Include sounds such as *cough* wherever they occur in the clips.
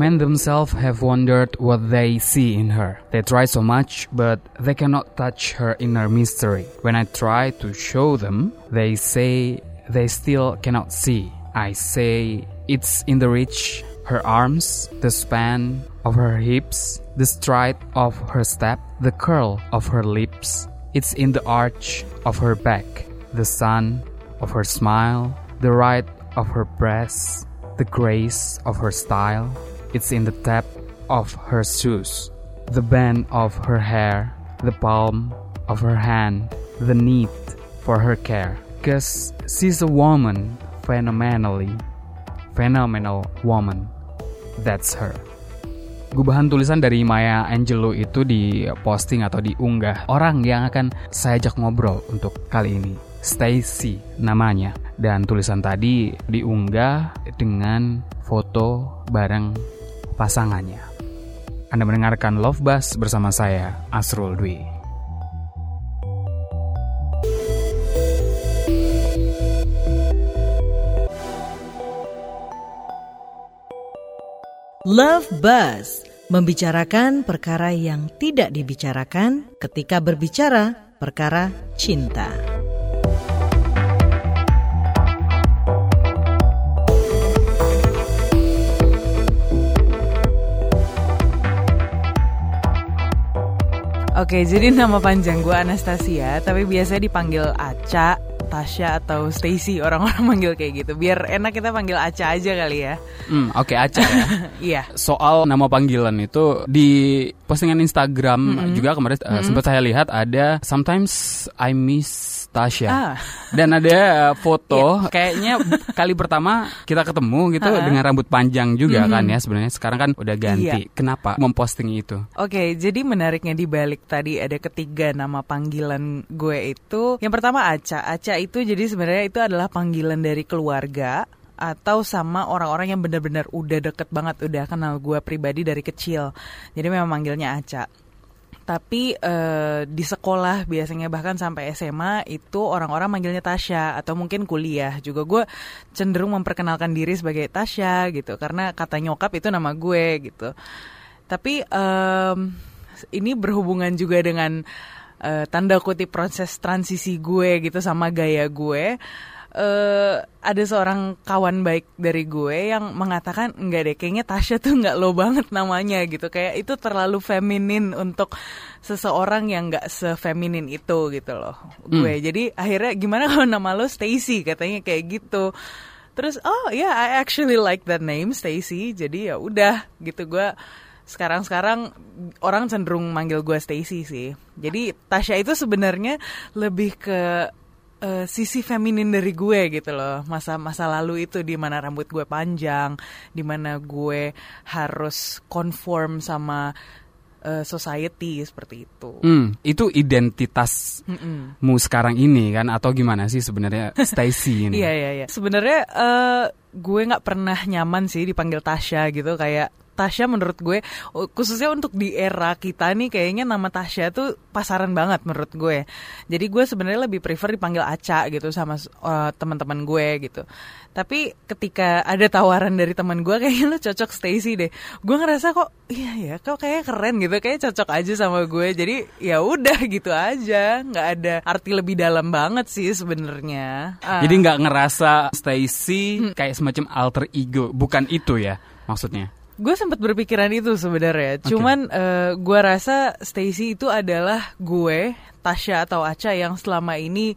Men themselves have wondered what they see in her. They try so much, but they cannot touch her inner mystery. When I try to show them, they say they still cannot see. I say it's in the reach, her arms, the span of her hips, the stride of her step, the curl of her lips. It's in the arch of her back, the sun of her smile, the right of her breast, the grace of her style. It's in the tap of her shoes, the bend of her hair, the palm of her hand, the need for her care. Cause she's a woman, phenomenally, phenomenal woman. That's her. Gubahan tulisan dari Maya Angelou itu diposting atau diunggah orang yang akan saya ajak ngobrol untuk kali ini. Stacy namanya. Dan tulisan tadi diunggah dengan foto bareng pasangannya. Anda mendengarkan Love Bus bersama saya, Asrul Dwi. Love Buzz membicarakan perkara yang tidak dibicarakan ketika berbicara perkara cinta. Oke, jadi nama panjang gue Anastasia, tapi biasanya dipanggil Aca, Tasya atau Stacy orang-orang *laughs* manggil kayak gitu. Biar enak kita panggil Aca aja kali ya. Hmm, oke okay, Aca ya. *laughs* Iya. Soal nama panggilan itu di postingan Instagram mm -hmm. juga kemarin mm -hmm. uh, sempat saya lihat ada sometimes I miss Tasya. Ah. Dan ada foto yeah. kayaknya kali pertama kita ketemu gitu uh-huh. dengan rambut panjang juga mm-hmm. kan ya sebenarnya. Sekarang kan udah ganti. Yeah. Kenapa memposting itu? Oke, okay, jadi menariknya di balik tadi ada ketiga nama panggilan gue itu. Yang pertama Aca. Aca itu jadi sebenarnya itu adalah panggilan dari keluarga atau sama orang-orang yang benar-benar udah deket banget udah kenal gue pribadi dari kecil jadi memang manggilnya Aca tapi uh, di sekolah biasanya bahkan sampai SMA itu orang-orang manggilnya Tasya atau mungkin kuliah juga. Gue cenderung memperkenalkan diri sebagai Tasya gitu karena kata nyokap itu nama gue gitu. Tapi um, ini berhubungan juga dengan uh, tanda kutip proses transisi gue gitu sama gaya gue uh, ada seorang kawan baik dari gue yang mengatakan enggak deh kayaknya Tasya tuh nggak lo banget namanya gitu kayak itu terlalu feminin untuk seseorang yang nggak sefeminin itu gitu loh hmm. gue jadi akhirnya gimana kalau nama lo Stacy katanya kayak gitu terus oh ya yeah, I actually like that name Stacy jadi ya udah gitu gue sekarang-sekarang orang cenderung manggil gue Stacy sih. Jadi Tasya itu sebenarnya lebih ke uh, sisi feminin dari gue gitu loh masa masa lalu itu di mana rambut gue panjang di mana gue harus conform sama uh, society seperti itu. Hmm, itu identitasmu mm sekarang ini kan atau gimana sih sebenarnya *laughs* Stacy ini? Iya iya iya. Sebenarnya uh, gue nggak pernah nyaman sih dipanggil Tasya gitu kayak Tasya menurut gue khususnya untuk di era kita nih kayaknya nama Tasya tuh pasaran banget menurut gue. Jadi gue sebenarnya lebih prefer dipanggil Aca gitu sama uh, teman-teman gue gitu. Tapi ketika ada tawaran dari teman gue kayaknya lu cocok Stacy deh. Gue ngerasa kok iya ya kok kayak keren gitu kayak cocok aja sama gue. Jadi ya udah *laughs* gitu aja, nggak ada arti lebih dalam banget sih sebenarnya. Uh. Jadi nggak ngerasa Stacy hmm. kayak semacam alter ego, bukan itu ya maksudnya? Gue sempat berpikiran itu sebenarnya. Okay. Cuman uh, eh, gue rasa Stacy itu adalah gue, Tasya atau Aca yang selama ini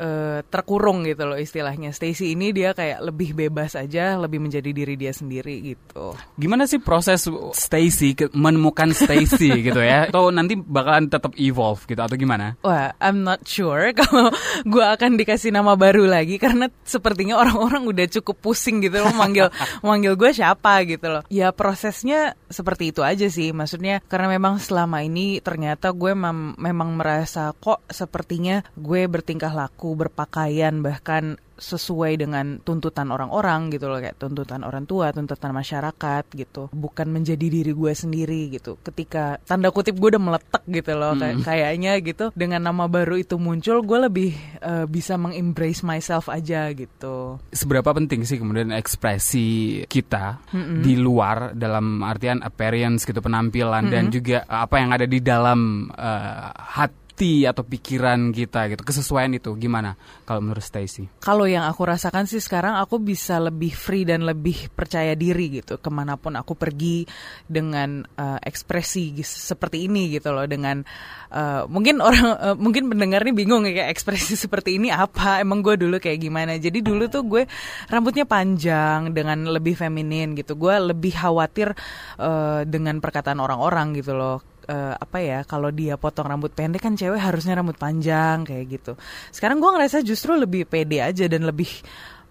uh, terkurung gitu loh istilahnya. Stacy ini dia kayak lebih bebas aja, lebih menjadi diri dia sendiri gitu. Gimana sih proses Stacy menemukan Stacy *laughs* gitu ya? Atau nanti bakalan tetap evolve gitu atau gimana? Wah, I'm not sure *laughs* kalau gue akan dikasih nama baru lagi karena sepertinya orang-orang udah cukup pusing gitu loh manggil *laughs* manggil gue siapa gitu loh. Ya prosesnya seperti itu aja sih. Maksudnya karena memang selama ini ternyata gue mem memang merasa kok sepertinya gue bertingkah laku aku berpakaian bahkan sesuai dengan tuntutan orang-orang gitu loh kayak tuntutan orang tua, tuntutan masyarakat gitu, bukan menjadi diri gue sendiri gitu. Ketika tanda kutip gue udah meletak gitu loh kayak kayaknya gitu dengan nama baru itu muncul, gue lebih uh, bisa mengembrace myself aja gitu. Seberapa penting sih kemudian ekspresi kita mm-hmm. di luar dalam artian appearance gitu penampilan mm-hmm. dan juga apa yang ada di dalam uh, hati hati atau pikiran kita gitu. Kesesuaian itu gimana kalau menurut Stacy? Kalau yang aku rasakan sih sekarang aku bisa lebih free dan lebih percaya diri gitu. Ke mana pun aku pergi dengan uh, ekspresi seperti ini gitu loh. Dengan uh, mungkin orang uh, mungkin pendengar nih bingung ya kayak ekspresi *laughs* seperti ini apa? Emang gue dulu kayak gimana? Jadi dulu tuh gue rambutnya panjang dengan lebih feminin gitu. Gue lebih khawatir uh, dengan perkataan orang-orang gitu loh uh, apa ya kalau dia potong rambut pendek kan cewek harusnya rambut panjang kayak gitu. Sekarang gue ngerasa justru lebih pede aja dan lebih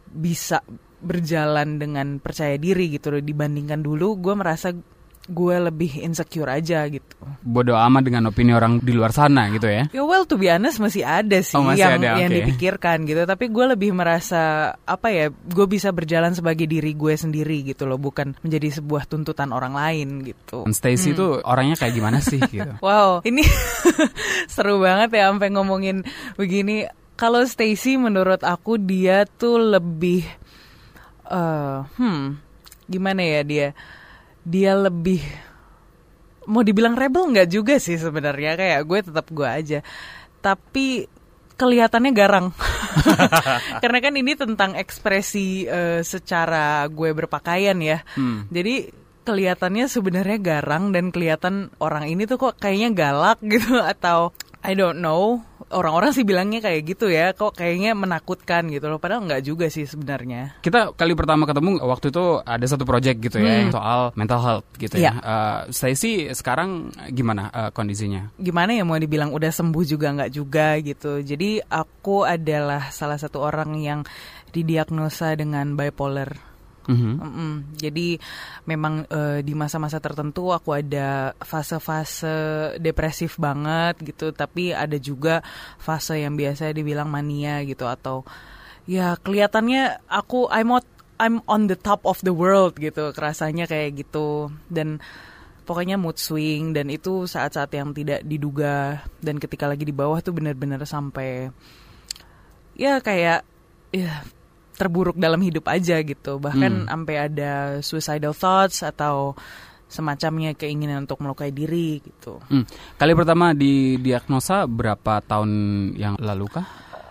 bisa berjalan dengan percaya diri gitu loh dibandingkan dulu gue merasa gue lebih insecure aja gitu. Bodoh amat dengan opini orang di luar sana gitu ya? Ya well to be honest masih ada sih oh, masih yang ada, yang okay. dipikirkan gitu. Tapi gue lebih merasa apa ya? Gue bisa berjalan sebagai diri gue sendiri gitu loh, bukan menjadi sebuah tuntutan orang lain gitu. Stacy itu hmm. orangnya kayak gimana sih gitu? *laughs* wow, ini *laughs* seru banget ya sampai ngomongin begini. Kalau Stacy menurut aku dia tuh lebih uh, hmm gimana ya dia? Dia lebih mau dibilang rebel nggak juga sih sebenarnya kayak gue tetap gue aja. Tapi kelihatannya garang. *laughs* Karena kan ini tentang ekspresi uh, secara gue berpakaian ya. Hmm. jadi kelihatannya sebenarnya garang dan kelihatan orang ini tuh kok kayaknya galak gitu atau I don't know orang-orang sih bilangnya kayak gitu ya kok kayaknya menakutkan gitu loh padahal nggak juga sih sebenarnya. Kita kali pertama ketemu waktu itu ada satu project gitu ya hmm. soal mental health gitu ya, ya. Uh, saya sih sekarang gimana uh, kondisinya? Gimana ya mau dibilang udah sembuh juga nggak juga gitu. Jadi aku adalah salah satu orang yang didiagnosa dengan bipolar Mm-hmm. Mm-hmm. Jadi memang uh, di masa-masa tertentu aku ada fase-fase depresif banget gitu, tapi ada juga fase yang biasa dibilang mania gitu atau ya kelihatannya aku I'm on, I'm on the top of the world gitu, kerasanya kayak gitu dan pokoknya mood swing dan itu saat-saat yang tidak diduga dan ketika lagi di bawah tuh benar-benar sampai ya kayak ya terburuk dalam hidup aja gitu bahkan hmm. sampai ada suicidal thoughts atau semacamnya keinginan untuk melukai diri gitu. Hmm. Kali pertama di diagnosa berapa tahun yang lalu kah?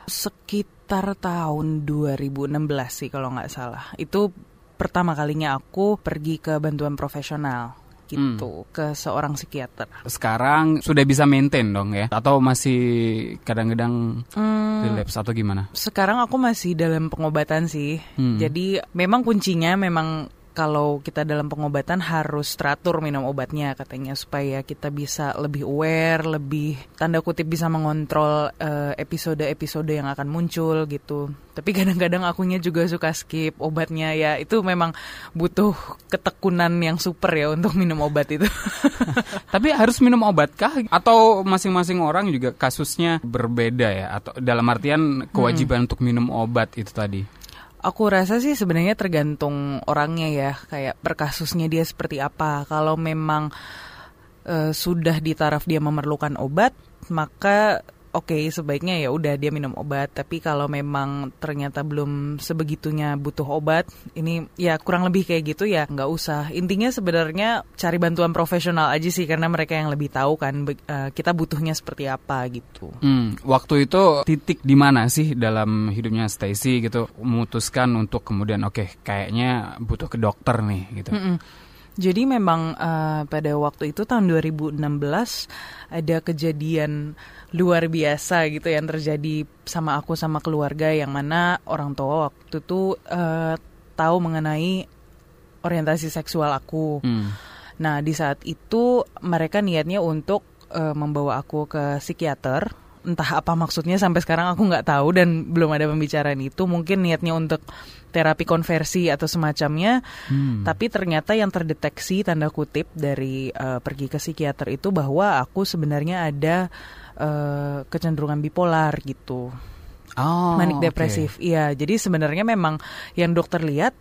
Sekitar tahun 2016 sih kalau nggak salah. Itu pertama kalinya aku pergi ke bantuan profesional gitu hmm. ke seorang psikiater. Sekarang sudah bisa maintain dong ya atau masih kadang-kadang hmm, relapse atau gimana? Sekarang aku masih dalam pengobatan sih. Hmm. Jadi memang kuncinya memang kalau kita dalam pengobatan harus teratur minum obatnya katanya supaya kita bisa lebih aware, lebih tanda kutip bisa mengontrol uh, episode-episode yang akan muncul gitu. Tapi *laughs* kadang-kadang akunya juga suka skip obatnya ya itu memang butuh ketekunan yang super ya untuk minum obat itu. *laughs* Tapi harus minum obat kah atau masing-masing orang juga kasusnya berbeda ya atau dalam artian kewajiban hmm. untuk minum obat itu tadi? Aku rasa sih sebenarnya tergantung orangnya ya, kayak perkasusnya dia seperti apa. Kalau memang uh, sudah di taraf dia memerlukan obat, maka oke okay, sebaiknya ya udah dia minum obat. Tapi kalau memang ternyata belum sebegitunya butuh obat ini ya kurang lebih kayak gitu ya nggak usah. Intinya sebenarnya cari bantuan profesional aja sih karena mereka yang lebih tahu kan uh, kita butuhnya seperti apa gitu. Hmm, waktu itu titik di mana sih dalam hidupnya Stacy gitu memutuskan untuk kemudian oke okay, kayaknya butuh ke dokter nih gitu. Mm -mm. Jadi memang uh, pada waktu itu tahun 2016 ada kejadian luar biasa gitu yang terjadi sama aku sama keluarga yang mana orang tua waktu itu uh, tahu mengenai orientasi seksual aku. Hmm. Nah di saat itu mereka niatnya untuk uh, membawa aku ke psikiater. Entah apa maksudnya sampai sekarang aku nggak tahu dan belum ada pembicaraan itu. Mungkin niatnya untuk terapi konversi atau semacamnya. Hmm. Tapi ternyata yang terdeteksi tanda kutip dari uh, pergi ke psikiater itu bahwa aku sebenarnya ada uh, kecenderungan bipolar gitu. Oh, manik depresif. Iya, jadi sebenarnya memang yang dokter lihat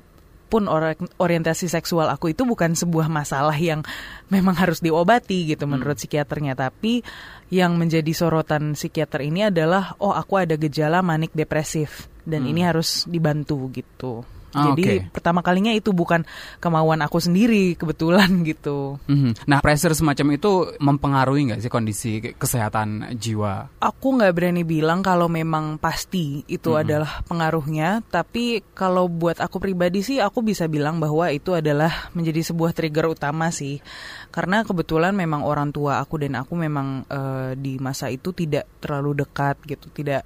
pun ori- orientasi seksual aku itu bukan sebuah masalah yang memang harus diobati gitu Hmm. menurut psikiaternya, tapi yang menjadi sorotan psikiater ini adalah oh aku ada gejala manik depresif dan ini harus dibantu gitu. Hmm. Ah, Jadi oke. pertama kalinya itu bukan kemauan aku sendiri kebetulan *laughs* gitu. Mhm. Nah, pressure semacam itu mempengaruhi nggak sih kondisi kesehatan jiwa? Aku nggak berani bilang kalau memang pasti itu adalah pengaruhnya, tapi kalau buat aku pribadi sih aku bisa bilang bahwa itu adalah menjadi sebuah trigger utama sih, karena kebetulan memang orang tua aku dan aku memang eh, di masa itu tidak terlalu dekat gitu, tidak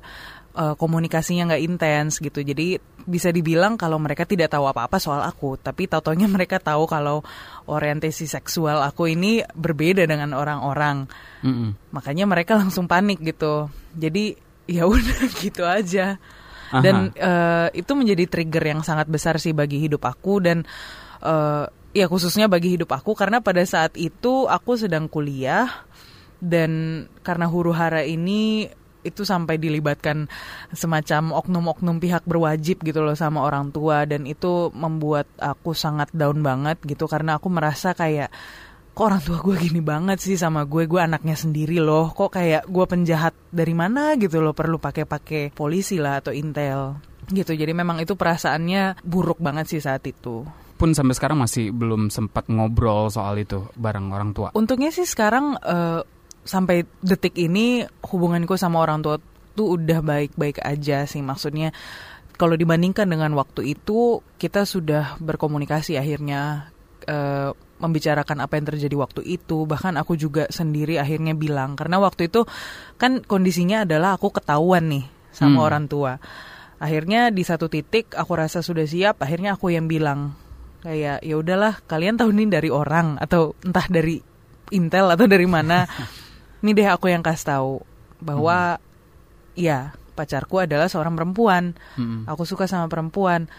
eh, komunikasinya nggak intens gitu, jadi bisa dibilang kalau mereka tidak tahu apa-apa soal aku, tapi tau-taunya *laughs* mereka tahu kalau orientasi seksual aku ini berbeda dengan orang-orang. Mhm. makanya mereka langsung panik gitu. Jadi ya udah *laughs* gitu aja. Dan eh, itu menjadi trigger yang sangat besar sih bagi hidup aku dan eh, ya khususnya bagi hidup aku karena pada saat itu aku sedang kuliah dan karena huru hara ini itu sampai dilibatkan semacam oknum-oknum pihak berwajib gitu loh sama orang tua. Dan itu membuat aku sangat down banget gitu. Karena aku merasa kayak kok orang tua gue gini banget sih sama gue? Gue anaknya sendiri loh. Kok kayak gue penjahat dari mana gitu loh? Perlu pakai-pakai polisi lah atau intel gitu. Jadi memang itu perasaannya buruk banget sih saat itu. Pun sampai sekarang masih belum sempat ngobrol soal itu bareng orang tua. untungnya sih sekarang eh, sampai detik ini hubunganku sama orang tua tuh udah baik-baik aja sih. Maksudnya kalau dibandingkan dengan waktu itu kita sudah berkomunikasi akhirnya eh, membicarakan apa yang terjadi waktu itu. Bahkan aku juga sendiri akhirnya bilang karena waktu itu kan kondisinya adalah aku ketahuan nih sama Hmm. orang tua. Akhirnya di satu titik aku rasa sudah siap akhirnya aku yang bilang kayak ya udahlah kalian tahu ini dari orang atau entah dari intel atau dari mana *laughs* ini deh aku yang kasih tahu bahwa ya pacarku adalah seorang perempuan Mhm. aku suka sama perempuan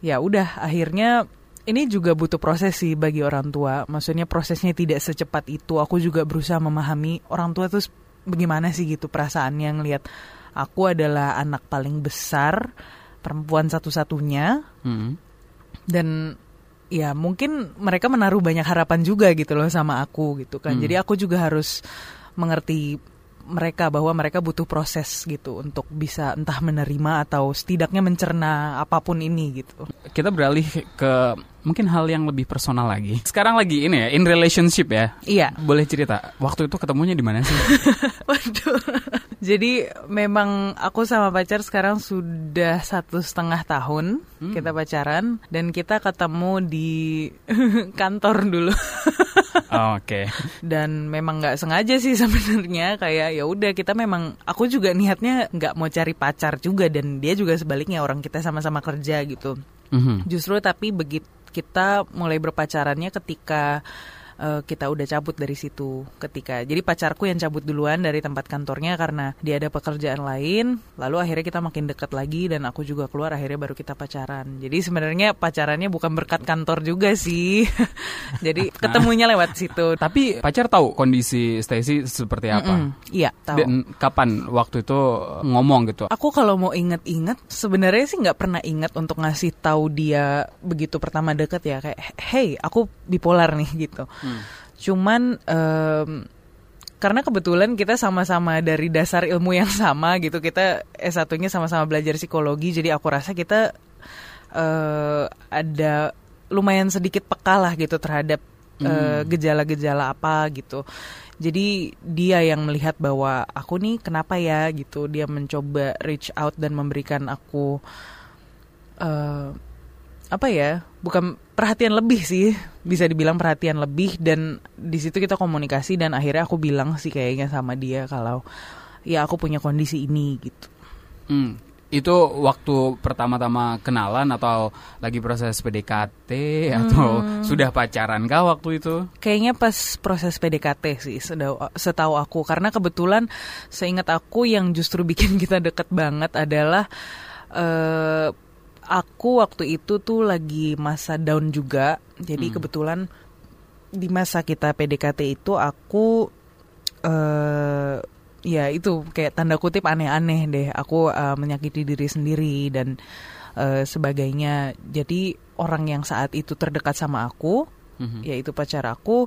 ya udah akhirnya ini juga butuh proses sih bagi orang tua maksudnya prosesnya tidak secepat itu aku juga berusaha memahami orang tua tuh bagaimana sih gitu perasaannya ngelihat aku adalah anak paling besar perempuan satu-satunya Mhm. dan ya mungkin mereka menaruh banyak harapan juga gitu loh sama aku gitu kan Hmm. jadi aku juga harus mengerti mereka bahwa mereka butuh proses gitu untuk bisa entah menerima atau setidaknya mencerna apa pun ini gitu Kita beralih ke mungkin hal yang lebih personal lagi. Sekarang lagi ini ya, in relationship ya. iya Boleh cerita, waktu itu ketemunya di mana sih? *laughs* Waduh. Jadi memang aku sama pacar sekarang sudah satu setengah tahun kita pacaran dan kita ketemu di *laughs* kantor dulu. Oh, Oke. dan memang nggak sengaja sih sebenarnya kayak ya udah kita memang aku juga niatnya nggak mau cari pacar juga dan dia juga sebaliknya orang kita sama-sama kerja gitu Mhm. justru tapi begitu kita mulai berpacarannya ketika eh, kita udah cabut dari situ ketika. Jadi pacarku yang cabut duluan dari tempat kantornya karena dia ada pekerjaan lain lalu akhirnya kita makin dekat lagi dan aku juga keluar akhirnya baru kita pacaran. Jadi sebenarnya pacarannya bukan berkat kantor juga sih. *laughs* Jadi ketemunya lewat situ. Tapi pacar tahu kondisi Stacy seperti apa? Mm-mm, iya tahu. Dan kapan? Waktu itu ngomong gitu? Aku kalau mau inget-inget, sebenarnya sih nggak pernah inget untuk ngasih tahu dia begitu pertama deket ya. Kayak, hey aku bipolar nih gitu. Cuman em, karena kebetulan kita sama-sama dari dasar ilmu yang sama gitu, kita S1-nya sama-sama belajar psikologi, jadi aku rasa kita eh, ada lumayan sedikit peka lah gitu terhadap eh, gejala-gejala apa gitu. Jadi dia yang melihat bahwa aku nih kenapa ya gitu. Dia mencoba reach out dan memberikan aku eh apa ya? Bukan perhatian lebih sih, bisa dibilang perhatian lebih dan di situ kita komunikasi dan akhirnya aku bilang sih kayaknya sama dia kalau ya aku punya kondisi ini gitu. Hmm. Itu waktu pertama-tama kenalan atau lagi proses PDKT atau sudah pacaran kah waktu itu? Kayaknya pas proses PDKT sih setahu aku karena kebetulan seingat aku yang justru bikin *laughs* kita deket banget adalah eh aku waktu itu tuh lagi masa down juga. Jadi kebetulan di masa kita PDKT itu aku eh ya itu kayak tanda kutip aneh-aneh deh. Aku uh, menyakiti diri sendiri dan uh, sebagainya. Jadi orang yang saat itu terdekat sama aku mm-hmm. yaitu pacar aku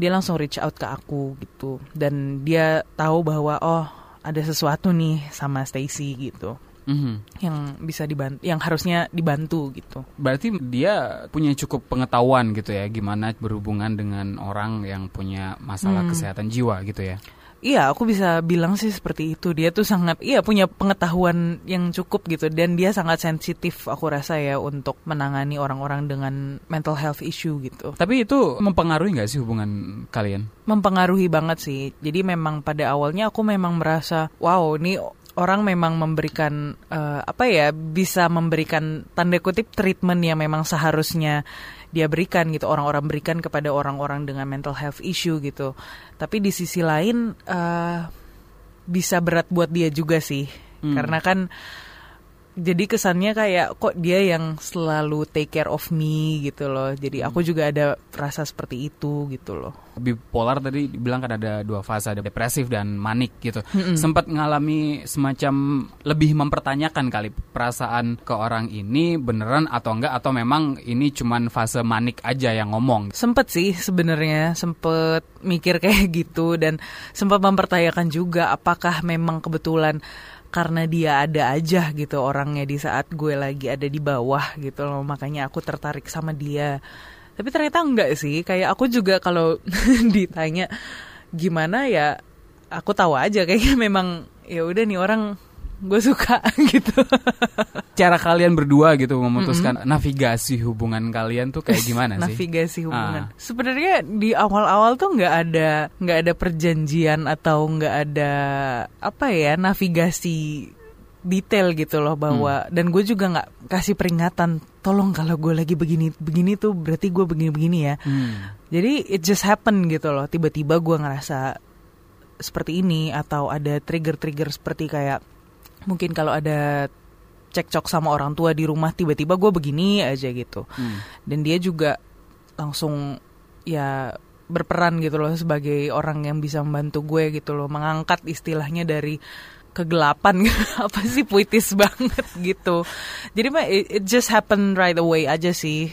dia langsung reach out ke aku gitu. Dan dia tahu bahwa oh ada sesuatu nih sama Stacy gitu mm-hmm. yang bisa dibantu, yang harusnya dibantu gitu. Berarti dia punya cukup pengetahuan gitu ya, gimana berhubungan dengan orang yang punya masalah hmm. kesehatan jiwa gitu ya. Iya, aku bisa bilang sih seperti itu. Dia tuh sangat, iya punya pengetahuan yang cukup gitu, dan dia sangat sensitif. Aku rasa ya untuk menangani orang-orang dengan mental health issue gitu. Tapi itu mempengaruhi nggak sih hubungan kalian? Mempengaruhi banget sih. Jadi memang pada awalnya aku memang merasa, wow, ini orang memang memberikan uh, apa ya bisa memberikan tanda kutip treatment yang memang seharusnya dia berikan gitu orang-orang berikan kepada orang-orang dengan mental health issue gitu tapi di sisi lain uh, bisa berat buat dia juga sih hmm. karena kan jadi kesannya kayak kok dia yang selalu take care of me gitu loh. Jadi aku hmm. juga ada rasa seperti itu gitu loh. Bipolar tadi dibilang kan ada dua fase, ada depresif dan manik gitu. Mm-mm. Sempat ngalami semacam lebih mempertanyakan kali perasaan ke orang ini beneran atau enggak atau memang ini cuman fase manik aja yang ngomong. Sempet sih sebenarnya, sempet mikir *laughs* kayak gitu dan sempat mempertanyakan juga apakah memang kebetulan karena dia ada aja gitu orangnya di saat gue lagi ada di bawah gitu loh makanya aku tertarik sama dia. Tapi ternyata enggak sih kayak aku juga kalau *laughs* ditanya gimana ya? Aku tahu aja kayaknya memang ya udah nih orang gue suka *laughs* gitu. Cara kalian berdua gitu memutuskan mm -hmm. navigasi hubungan kalian tuh kayak gimana sih? Navigasi hubungan. Ah. Sebenarnya di awal-awal tuh nggak ada nggak ada perjanjian atau nggak ada apa ya navigasi detail gitu loh bahwa hmm. dan gue juga nggak kasih peringatan tolong kalau gue lagi begini begini tuh berarti gue begini begini ya hmm. jadi it just happen gitu loh tiba-tiba gue ngerasa seperti ini atau ada trigger-trigger seperti kayak mungkin kalau ada cekcok sama orang tua di rumah tiba-tiba gue begini aja gitu. Hmm. dan dia juga langsung ya berperan gitu loh sebagai orang yang bisa membantu gue gitu loh. Mengangkat istilahnya dari kegelapan. *laughs* Apa sih puitis banget gitu. Jadi mah it, it just happen right away aja sih.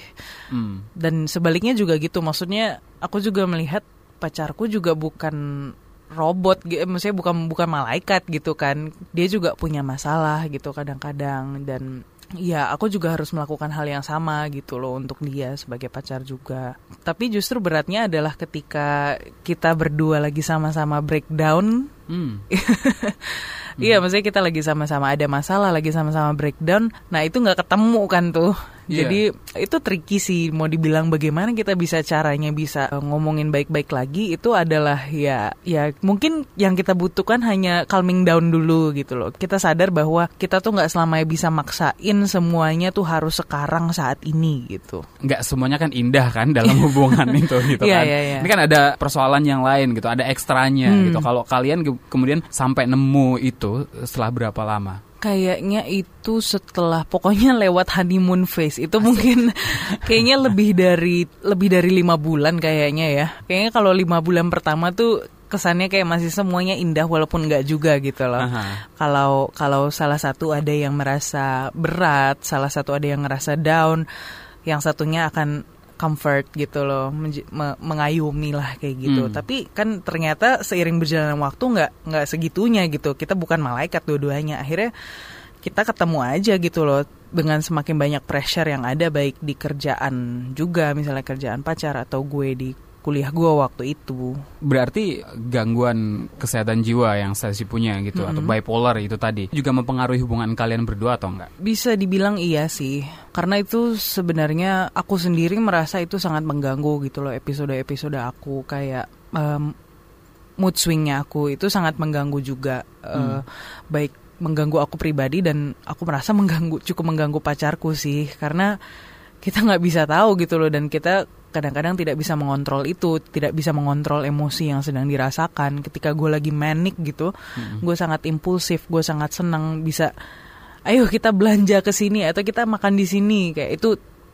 Hmm. dan sebaliknya juga gitu. Maksudnya aku juga melihat pacarku juga bukan robot gitu maksudnya bukan bukan malaikat gitu kan dia juga punya masalah gitu kadang-kadang dan Ya, aku juga harus melakukan hal yang sama gitu loh untuk dia sebagai pacar juga. Tapi justru beratnya adalah ketika kita berdua lagi sama-sama breakdown. Hmm. *laughs* Iya, hmm. maksudnya kita lagi sama-sama ada masalah, lagi sama-sama breakdown. Nah, itu nggak ketemu kan tuh. Yeah. Jadi itu tricky sih mau dibilang bagaimana kita bisa caranya bisa uh, ngomongin baik-baik lagi itu adalah ya ya mungkin yang kita butuhkan hanya calming down dulu gitu loh. Kita sadar bahwa kita tuh nggak selamanya bisa maksain semuanya tuh harus sekarang saat ini gitu. Nggak semuanya kan indah kan *laughs* dalam hubungan itu gitu yeah, kan. Yeah, yeah. Ini kan ada persoalan yang lain gitu, ada ekstranya hmm. gitu. Kalau kalian kemudian sampai nemu itu setelah berapa lama? Kayaknya itu setelah pokoknya lewat honeymoon phase itu Asik. mungkin *laughs* kayaknya lebih dari lebih dari lima bulan kayaknya ya kayaknya kalau lima bulan pertama tuh kesannya kayak masih semuanya indah walaupun nggak juga gitu loh. Kalau kalau salah satu ada yang merasa berat, salah satu ada yang ngerasa down, yang satunya akan comfort gitu loh mengayumi lah kayak gitu. Hmm. tapi kan ternyata seiring berjalannya waktu nggak nggak segitunya gitu. Kita bukan malaikat dua-duanya. Akhirnya kita ketemu aja gitu loh dengan semakin banyak pressure yang ada baik di kerjaan juga misalnya kerjaan pacar atau gue di kuliah gue waktu itu. Berarti gangguan kesehatan jiwa yang saya sih punya gitu mm -hmm. atau bipolar itu tadi juga mempengaruhi hubungan kalian berdua atau enggak? Bisa dibilang iya sih. Karena itu sebenarnya aku sendiri merasa itu sangat mengganggu gitu loh episode-episode aku kayak um, mood swingnya aku itu sangat mengganggu juga uh, hmm. baik mengganggu aku pribadi dan aku merasa mengganggu cukup mengganggu pacarku sih karena kita nggak bisa tahu gitu loh dan kita kadang-kadang tidak bisa mengontrol itu, tidak bisa mengontrol emosi yang sedang dirasakan. Ketika gue lagi manic gitu, mm-hmm. gue sangat impulsif, gue sangat senang bisa, ayo kita belanja ke sini atau kita makan di sini kayak itu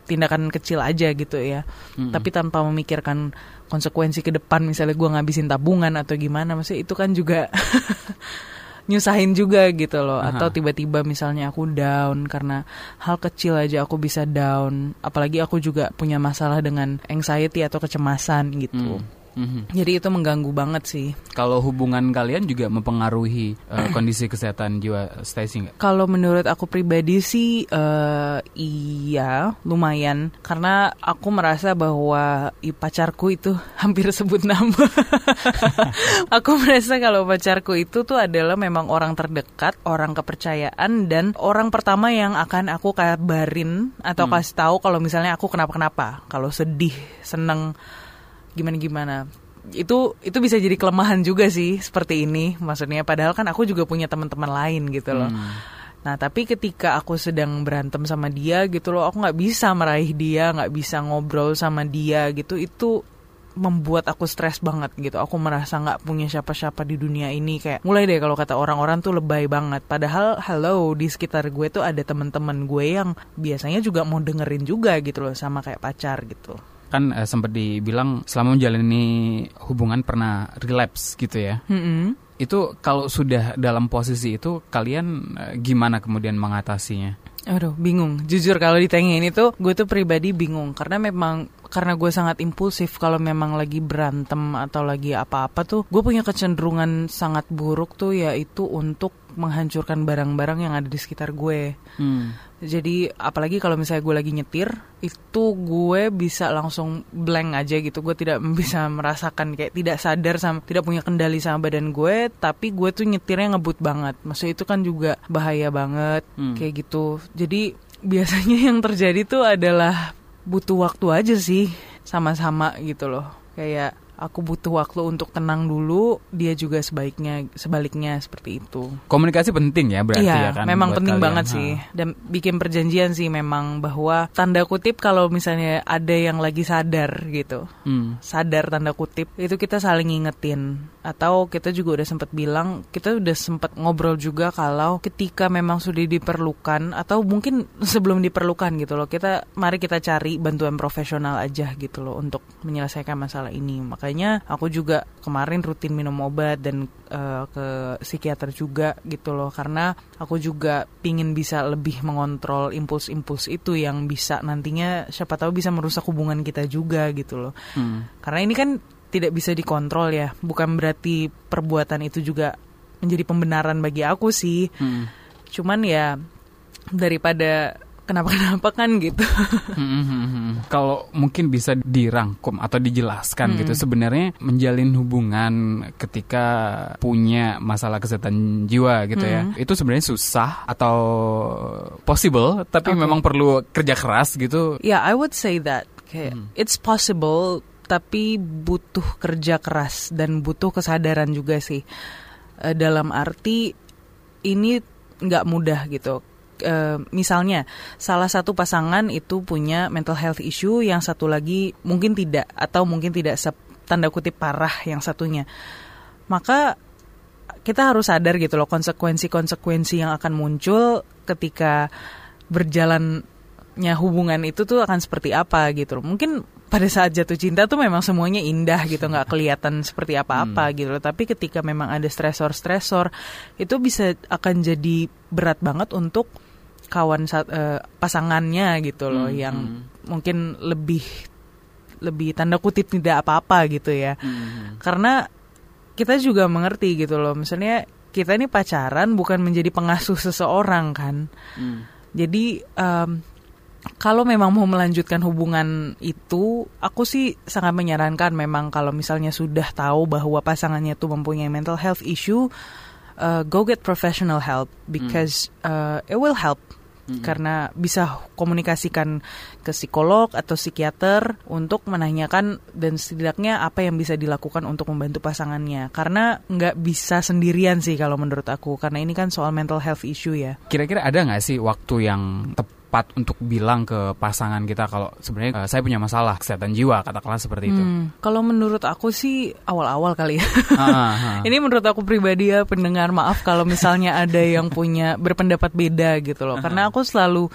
tindakan kecil aja gitu ya. Tapi tanpa memikirkan konsekuensi ke depan misalnya gue ngabisin tabungan atau gimana maksudnya itu kan juga *laughs* nyusahin juga gitu loh. Atau tiba-tiba misalnya aku down karena hal kecil aja aku bisa down. Apalagi aku juga punya masalah dengan anxiety atau kecemasan gitu. Mhm. Jadi itu mengganggu banget sih. Kalau hubungan kalian juga mempengaruhi uh, kondisi kesehatan jiwa Stacy nggak? Kalau menurut aku pribadi sih eh, iya lumayan karena aku merasa bahwa i, pacarku itu *laughs* hampir sebut nama. *laughs* aku merasa kalau pacarku itu tuh adalah memang orang terdekat, orang kepercayaan dan orang pertama yang akan aku kabarin atau kasih tahu kalau misalnya aku kenapa-kenapa, kalau sedih, seneng gimana gimana itu itu bisa jadi kelemahan juga sih seperti ini. Maksudnya padahal kan aku juga punya teman-teman lain gitu loh. Nah tapi ketika aku sedang berantem sama dia gitu loh aku nggak bisa meraih dia nggak bisa ngobrol sama dia gitu itu membuat aku stres banget gitu. Aku merasa nggak punya siapa-siapa di dunia ini. Kayak mulai deh kalau kata orang-orang tuh lebay banget. Padahal hello di sekitar gue tuh ada teman-teman gue yang biasanya juga mau dengerin juga gitu loh sama kayak pacar gitu Kan uh, sempat dibilang selama menjalani hubungan pernah relapse gitu ya. Mm-mm. Itu kalau sudah dalam posisi itu kalian uh, gimana kemudian mengatasinya? Aduh, bingung. Jujur kalau ditanyain itu, gue tuh pribadi bingung karena memang karena gue sangat impulsif kalau memang lagi berantem atau lagi apa-apa tuh, gue punya kecenderungan sangat buruk tuh yaitu untuk menghancurkan barang-barang yang ada di sekitar gue. Hmm. Jadi apalagi kalau misalnya gue lagi nyetir, itu gue bisa langsung blank aja gitu. Gue tidak *laughs* bisa merasakan kayak tidak sadar sama tidak punya kendali sama badan gue, tapi gue tuh nyetirnya ngebut banget. Maksudnya itu kan juga bahaya banget Hmm. kayak gitu. Jadi *laughs* biasanya yang terjadi tuh adalah butuh waktu aja sih sama-sama gitu loh. Kayak aku butuh waktu untuk tenang dulu, dia juga sebaiknya sebaliknya seperti itu. Komunikasi penting ya berarti iya, ya kan. memang penting kalian. banget Ha. sih. Dan bikin perjanjian sih memang bahwa tanda kutip kalau misalnya ada yang lagi sadar gitu. Hmm. Sadar tanda kutip itu kita saling ngingetin atau kita juga udah sempat bilang kita udah sempat ngobrol juga kalau ketika memang sudah diperlukan atau mungkin sebelum diperlukan gitu loh kita mari kita cari bantuan profesional aja gitu loh untuk menyelesaikan masalah ini makanya aku juga kemarin rutin minum obat dan eh, ke psikiater juga gitu loh karena aku juga pingin bisa lebih mengontrol impuls-impuls itu yang bisa nantinya siapa tahu bisa merusak hubungan kita juga gitu loh Hmm. karena ini kan tidak bisa dikontrol ya bukan berarti perbuatan itu juga menjadi pembenaran bagi aku sih Hmm. cuman ya daripada kenapa-kenapa kan gitu. Hmm, hmm, hmm. Kalau mungkin bisa dirangkum atau dijelaskan gitu sebenarnya menjalin hubungan ketika punya masalah kesehatan jiwa gitu ya itu sebenarnya susah atau possible tapi Oke. memang perlu kerja keras gitu. ya I would say that. Kayak it's possible tapi butuh kerja keras dan butuh kesadaran juga sih. Eh, dalam arti ini nggak mudah gitu Eh, misalnya salah satu pasangan itu punya mental health issue yang satu lagi mungkin tidak atau mungkin tidak tanda kutip parah yang satunya maka kita harus sadar gitu loh konsekuensi-konsekuensi yang akan muncul ketika berjalannya hubungan itu tuh akan seperti apa gitu loh. Mungkin pada saat jatuh cinta tuh memang semuanya indah gitu, nggak kelihatan seperti apa-apa gitu loh. Tapi ketika memang ada stresor-stresor, itu bisa akan jadi berat banget untuk kawan eh, pasangannya gitu loh, Hmm, yang hmm. mungkin lebih lebih tanda kutip tidak apa-apa gitu ya Hmm. karena kita juga mengerti gitu loh misalnya kita ini pacaran bukan menjadi pengasuh seseorang kan Hmm. jadi em, kalau memang mau melanjutkan hubungan itu aku sih sangat menyarankan memang kalau misalnya sudah tahu bahwa pasangannya itu mempunyai mental health issue uh, go get professional help because uh, it will help karena bisa komunikasikan ke psikolog atau psikiater untuk menanyakan dan setidaknya apa yang bisa dilakukan untuk membantu pasangannya. Karena nggak bisa sendirian sih kalau menurut aku. Karena ini kan soal mental health issue ya. Kira-kira ada nggak sih waktu yang tepat untuk bilang ke pasangan kita kalau sebenarnya eh, saya punya masalah kesehatan jiwa katakanlah seperti itu. Hmm, kalau menurut aku sih awal-awal kali ya ah. *laughs* Ini menurut aku pribadi ya pendengar maaf kalau misalnya ada yang punya berpendapat beda gitu loh. Karena aku selalu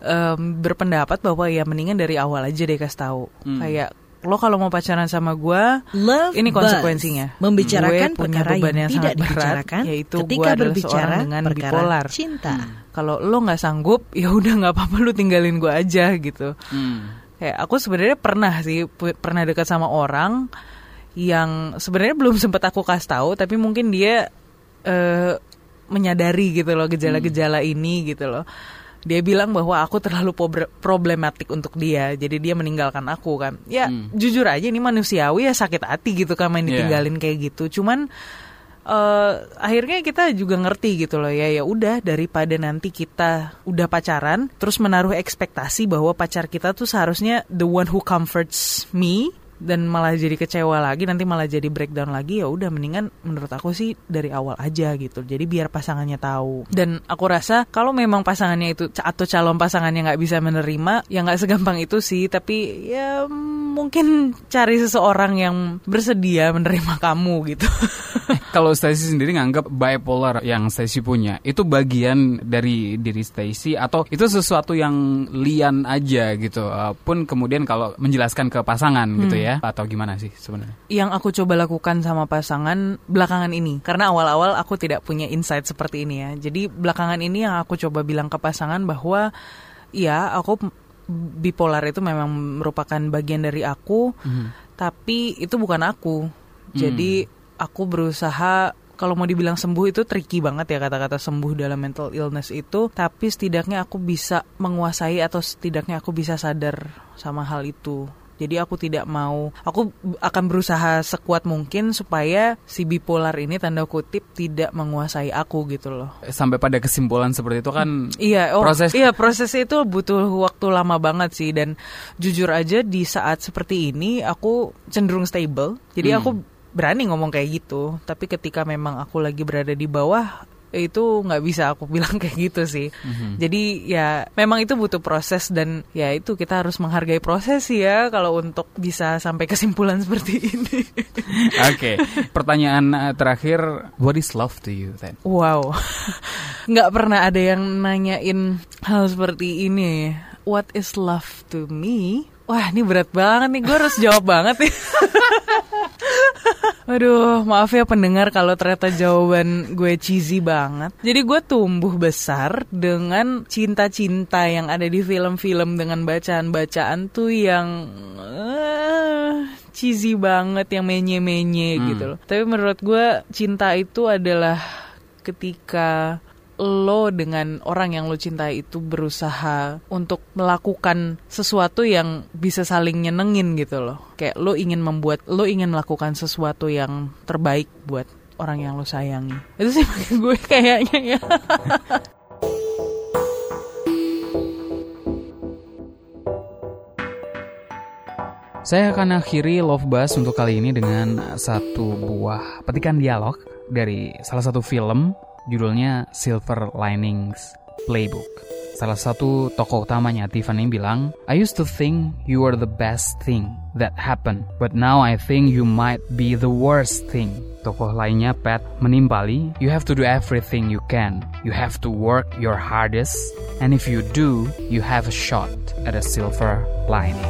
em, berpendapat bahwa ya mendingan dari awal aja deh kasih tahu. Hmm. Kayak lo kalau mau pacaran sama gue, Love ini Buzz, konsekuensinya. membicarakan Gue punya perkara beban yang yang tidak berat, dibicarakan yaitu ketika gue adalah berbicara seorang dengan perkara bipolar. cinta. Kalau lo nggak sanggup, *laughs* ya udah nggak apa-apa lu tinggalin gue aja gitu. Hmm. Kayak aku sebenarnya pernah sih pernah dekat sama orang yang sebenarnya belum sempat aku kasih tahu, tapi mungkin dia eh, menyadari gitu loh gejala-gejala ini gitu loh. Dia bilang bahwa aku terlalu problematik untuk dia, jadi dia meninggalkan aku kan. Ya Hmm. jujur aja ini manusiawi ya sakit hati gitu kan main Iya. ditinggalin kayak gitu. Cuman eh akhirnya kita juga ngerti gitu loh ya ya udah daripada nanti kita udah pacaran terus menaruh ekspektasi bahwa pacar kita tuh seharusnya the one who comforts me dan malah jadi kecewa lagi nanti malah jadi breakdown lagi ya udah mendingan menurut aku sih dari awal aja gitu. Jadi biar pasangannya tahu. Dan aku rasa kalau memang pasangannya itu atau calon pasangannya nggak bisa menerima ya nggak segampang itu sih. Tapi ya mungkin cari seseorang yang bersedia menerima kamu gitu. *laughs* Kalau Stacy sendiri nganggap bipolar yang Stacy punya itu bagian dari diri Stacy atau itu sesuatu yang lian aja gitu. Uh, pun kemudian kalau menjelaskan ke pasangan gitu ya atau gimana sih sebenarnya? yang aku coba lakukan sama pasangan belakangan ini. Karena awal-awal aku tidak punya insight seperti ini ya. Jadi belakangan ini yang aku coba bilang ke pasangan bahwa ya aku bipolar itu memang merupakan bagian dari aku. Tapi itu bukan aku. Jadi aku berusaha kalau mau dibilang sembuh itu tricky banget ya kata-kata sembuh dalam mental illness itu. Tapi setidaknya aku bisa menguasai atau setidaknya aku bisa sadar sama hal itu jadi aku tidak mau, aku akan berusaha sekuat mungkin supaya si bipolar ini tanda kutip tidak menguasai aku gitu loh. Sampai pada kesimpulan seperti itu kan Iya, oh, proses iya prosesnya itu butuh waktu lama banget sih dan jujur aja di saat seperti ini aku cenderung stable. Jadi Hmm. aku berani ngomong kayak gitu. Tapi ketika memang aku lagi berada di bawah itu nggak bisa aku bilang *laughs* kayak gitu sih. Mhm. Jadi ya memang itu butuh proses dan ya itu kita harus menghargai proses ya kalau untuk bisa sampai kesimpulan *laughs* seperti ini. Oke, pertanyaan uh, terakhir, what is love to you then? Wow, *laughs* nggak pernah ada yang nanyain hal seperti ini. What is love to me? Wah, ini berat banget nih. Gue harus jawab banget nih. Aduh, maaf ya pendengar kalau ternyata jawaban gue cheesy banget. Jadi gue tumbuh besar dengan cinta-cinta yang ada di film-film dengan bacaan-bacaan tuh yang eh, cheesy banget, yang menye-menye Hmm. gitu loh. Tapi menurut gue cinta itu adalah ketika lo dengan orang yang lo cintai itu berusaha untuk melakukan sesuatu yang bisa saling nyenengin gitu loh. Kayak lo ingin membuat, lo ingin melakukan sesuatu yang terbaik buat orang yang lo sayangi. Itu sih *laughs* bagi gue kayaknya ya. Saya akan akhiri Love Buzz untuk kali ini dengan satu buah petikan dialog dari salah satu film judulnya Silver Linings Playbook. Salah satu tokoh utamanya Tiffany bilang, I used to think you were the best thing that happened, but now I think you might be the worst thing. Tokoh lainnya Pat menimpali, you have to do everything you can. You have to work your hardest, and if you do, you have a shot at a silver lining.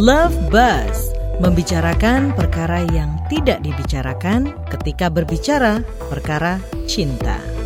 Love Buzz membicarakan perkara yang tidak dibicarakan ketika berbicara perkara cinta.